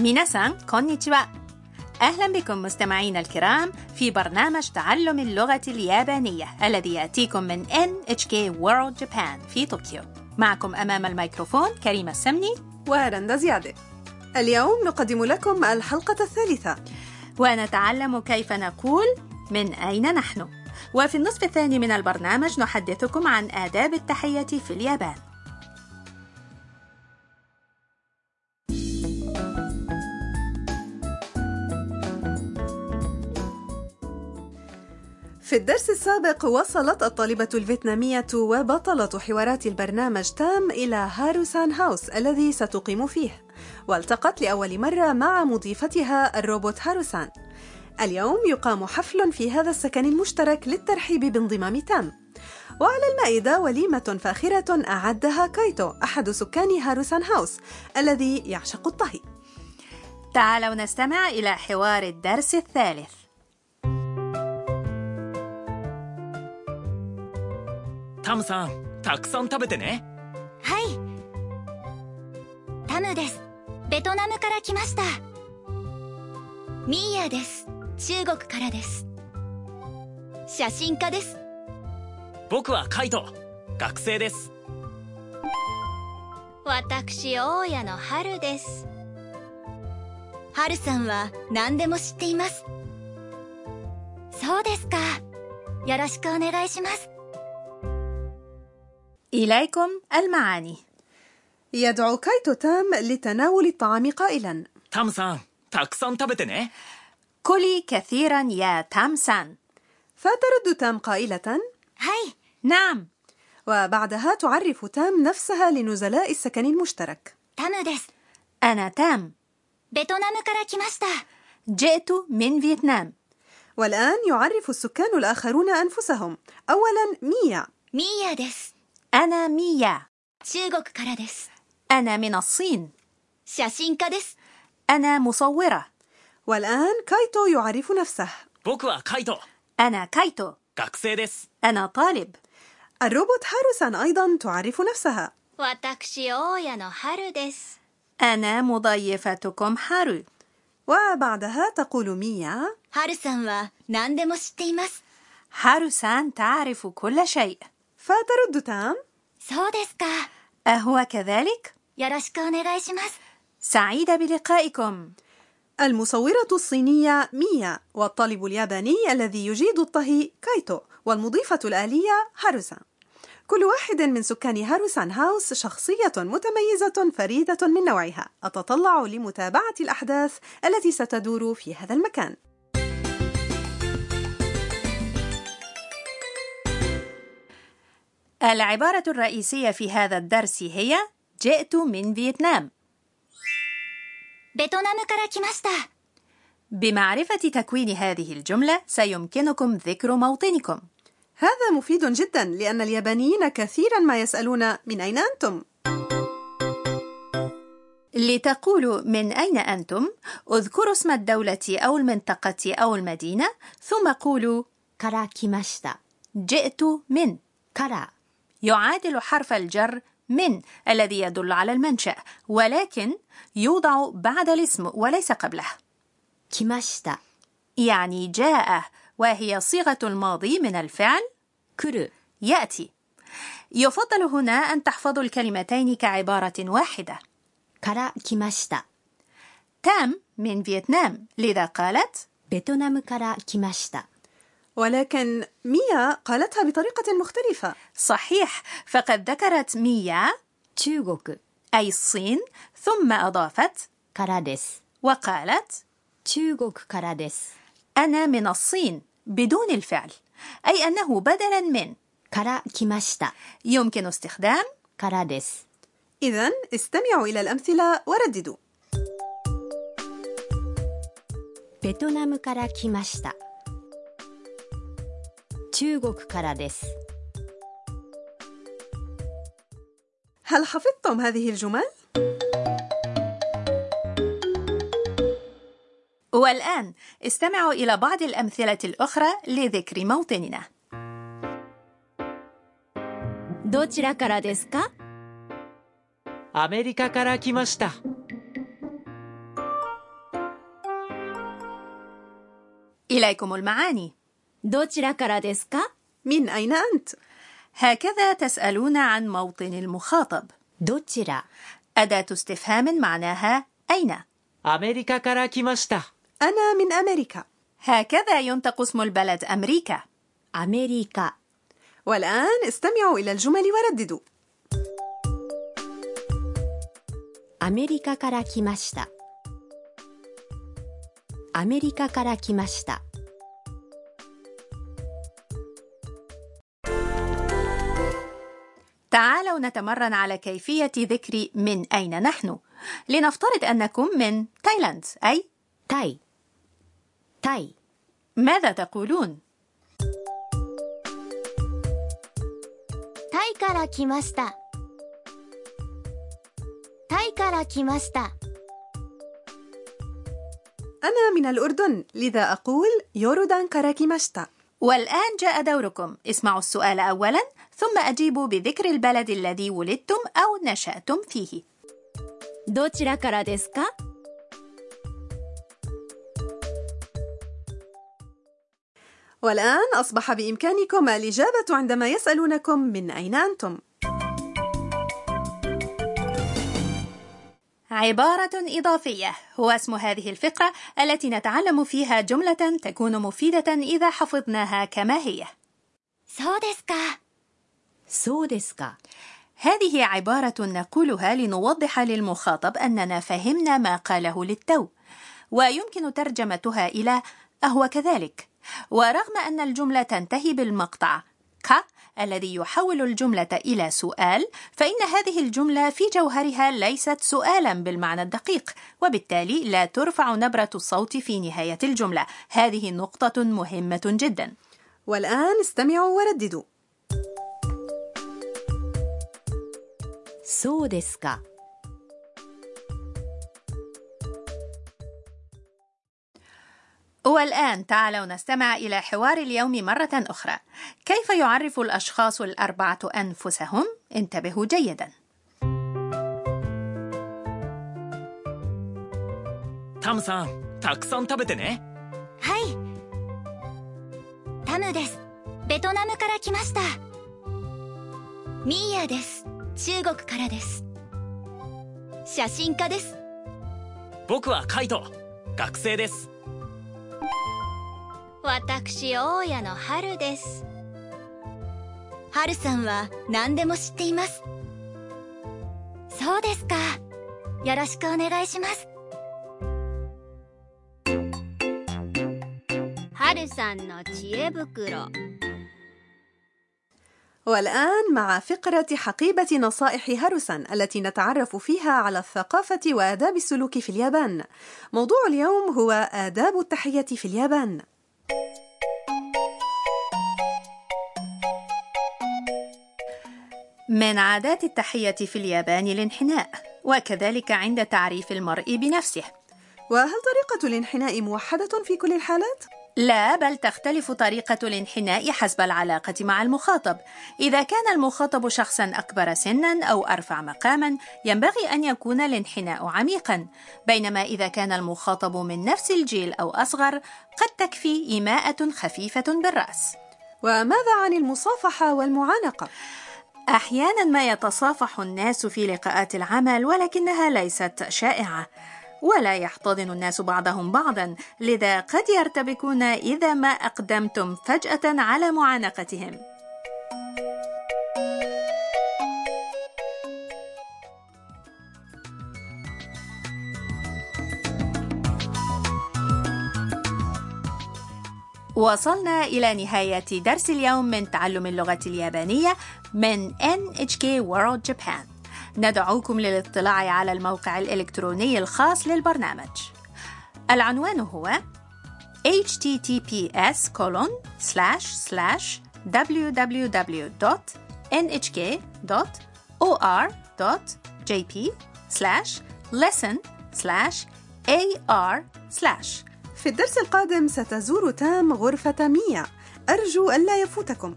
ميناسان كونيتشوا أهلا بكم مستمعينا الكرام في برنامج تعلم اللغة اليابانية الذي يأتيكم من NHK World Japan في طوكيو. معكم أمام الميكروفون كريمة السمني. ورندا زيادة. اليوم نقدم لكم الحلقة الثالثة. ونتعلم كيف نقول من أين نحن. وفي النصف الثاني من البرنامج نحدثكم عن آداب التحية في اليابان. في الدرس السابق وصلت الطالبة الفيتنامية وبطلة حوارات البرنامج تام إلى هاروسان هاوس الذي ستقيم فيه والتقت لأول مرة مع مضيفتها الروبوت هاروسان. اليوم يقام حفل في هذا السكن المشترك للترحيب بانضمام تام. وعلى المائدة وليمة فاخرة أعدها كايتو أحد سكان هاروسان هاوس الذي يعشق الطهي. تعالوا نستمع إلى حوار الدرس الثالث. タムさんたくさん食べてね。はい。タムです。ベトナムから来ました。ミーヤです。中国からです。写真家です。僕はカイト。学生です。私大家の春です。春さんは何でも知っています。そうですか。よろしくお願いします إليكم المعاني. يدعو كايتو تام لتناول الطعام قائلا. タムさん たくさん食べてね كلي كثيرا يا تام سان فترد تام قائلة はい نعم. وبعدها تعرف تام نفسها لنزلاء السكن المشترك. タムです. أنا تام. فيتنام جئت من فيتنام. والآن يعرف السكان الآخرون أنفسهم. أولا ميا. ミヤです. أنا ميا 中国からです أنا من الصين 写真家です أنا مصورة والآن كايتو يعرف نفسه 僕はカイト أنا كايتو 学生です أنا طالب الروبوت هاروسان أيضا تعرف نفسها 私大家の春です أنا مضيفتكم هارو وبعدها تقول ميا 春さんは何でも知っています هارو-سان تعرف كل شيء فترد تام そうですか أهو كذلك؟ よろしくお願いします سعيدة بلقائكم المصورة الصينية ميا والطالب الياباني الذي يجيد الطهي كايتو والمضيفة الآلية هاروسان كل واحد من سكان هاروسان هاوس شخصية متميزة فريدة من نوعها أتطلع لمتابعة الأحداث التي ستدور في هذا المكان العبارة الرئيسية في هذا الدرس هي جئت من فيتنام. بمعرفة تكوين هذه الجملة سيمكنكم ذكر موطنكم. هذا مفيد جدا لأن اليابانيين كثيرا ما يسألون من أين أنتم؟ لتقولوا من أين أنتم؟ اذكروا اسم الدولة أو المنطقة أو المدينة ثم قولوا كرا كيماشتا جئت من كرا يعادل حرف الجر من الذي يدل على المنشأ ولكن يوضع بعد الاسم وليس قبله. 来ました يعني جاء وهي صيغة الماضي من الفعل 来る. يأتي. يفضل هنا أن تحفظوا الكلمتين كعبارة واحدة. から来ました تام من فيتنام لذا قالت ベトナムから来ました ولكن ميا قالتها بطريقة مختلفة صحيح فقد ذكرت ميا 中国 أي الصين ثم أضافت からです وقالت 中国からです أنا من الصين بدون الفعل أي أنه بدلا من から来ました يمكن استخدام からです إذا استمعوا إلى الأمثلة ورددوا ベトナムから来ました 中国からです هل حفظتم هذه الجمل؟ والآن استمعوا إلى بعض الأمثلة الأخرى لذكر موطننا どちらからですかアメリカから来ました。إليكم المعاني どちらからですか من أين أنت؟ هكذا تسألون عن موطن المخاطب どちら أداة استفهام معناها أين アメリカから来ました。 أنا من أمريكا هكذا ينطق اسم البلد أمريكا アメリカ والآن استمعوا إلى الجمل ورددوا アメリカから来ましたアメリカから来ました تعالوا نتمرن على كيفية ذكر من أين نحن لنفترض أنكم من تايلاند أي タイタイ ماذا تقولون؟ タイから来ましたタイから来ました أنا من الأردن لذا أقول يوردان كاراكيماشتا والآن جاء دوركم اسمعوا السؤال أولا ثم أجيبوا بذكر البلد الذي ولدتم أو نشأتم فيه どちらからですか والآن أصبح بإمكانكم الإجابة عندما يسألونكم من أين أنتم عبارة إضافية هو اسم هذه الفقرة التي نتعلم فيها جملة تكون مفيدة إذا حفظناها كما هي. سودسكا هذه عبارة نقولها لنوضح للمخاطب أننا فهمنا ما قاله للتو، ويمكن ترجمتها إلى أهو كذلك؟ ورغم أن الجملة تنتهي بالمقطع ك الذي يحول الجملة إلى سؤال فإن هذه الجملة في جوهرها ليست سؤالا بالمعنى الدقيق وبالتالي لا ترفع نبرة الصوت في نهاية الجملة هذه نقطة مهمة جدا والآن استمعوا ورددوا そうですか والآن تعالوا نستمع إلى حوار اليوم مرة أخرى. كيف يعرف الأشخاص الأربعة أنفسهم؟ انتبهوا جيدا. タムさん、たくさん食べてね。はいタムですベトナムから来ましたミーヤです中国からです写真家です僕はカイト。学生です。 私大家の春です春さんは何でも知っていますそうですかよろしくお願いします春さんの知恵袋 والآن مع فقرة حقيبة نصائح هاروسان التي نتعرف فيها على الثقافة وآداب السلوك في اليابان. موضوع اليوم هو آداب التحية في اليابان. من عادات التحية في اليابان الانحناء، وكذلك عند تعريف المرء بنفسه. وهل طريقة الانحناء موحدة في كل الحالات؟ لا بل تختلف طريقة الانحناء حسب العلاقة مع المخاطب. إذا كان المخاطب شخصا أكبر سنا أو أرفع مقاما، ينبغي أن يكون الانحناء عميقا، بينما إذا كان المخاطب من نفس الجيل أو أصغر، قد تكفي إيماءة خفيفة بالرأس. وماذا عن المصافحة والمعانقة؟ أحيانا ما يتصافح الناس في لقاءات العمل ولكنها ليست شائعة ولا يحتضن الناس بعضهم بعضا. لذا قد يرتبكون إذا ما أقدمتم فجأة على معانقتهم. وصلنا إلى نهاية درس اليوم من تعلم اللغة اليابانية من NHK World Japan. ندعوكم للاطلاع على الموقع الإلكتروني الخاص للبرنامج. العنوان هو https www.nhk.or.jp lesson ar في الدرس القادم ستزور تام غرفة ميا. أرجو ألا يفوتكم.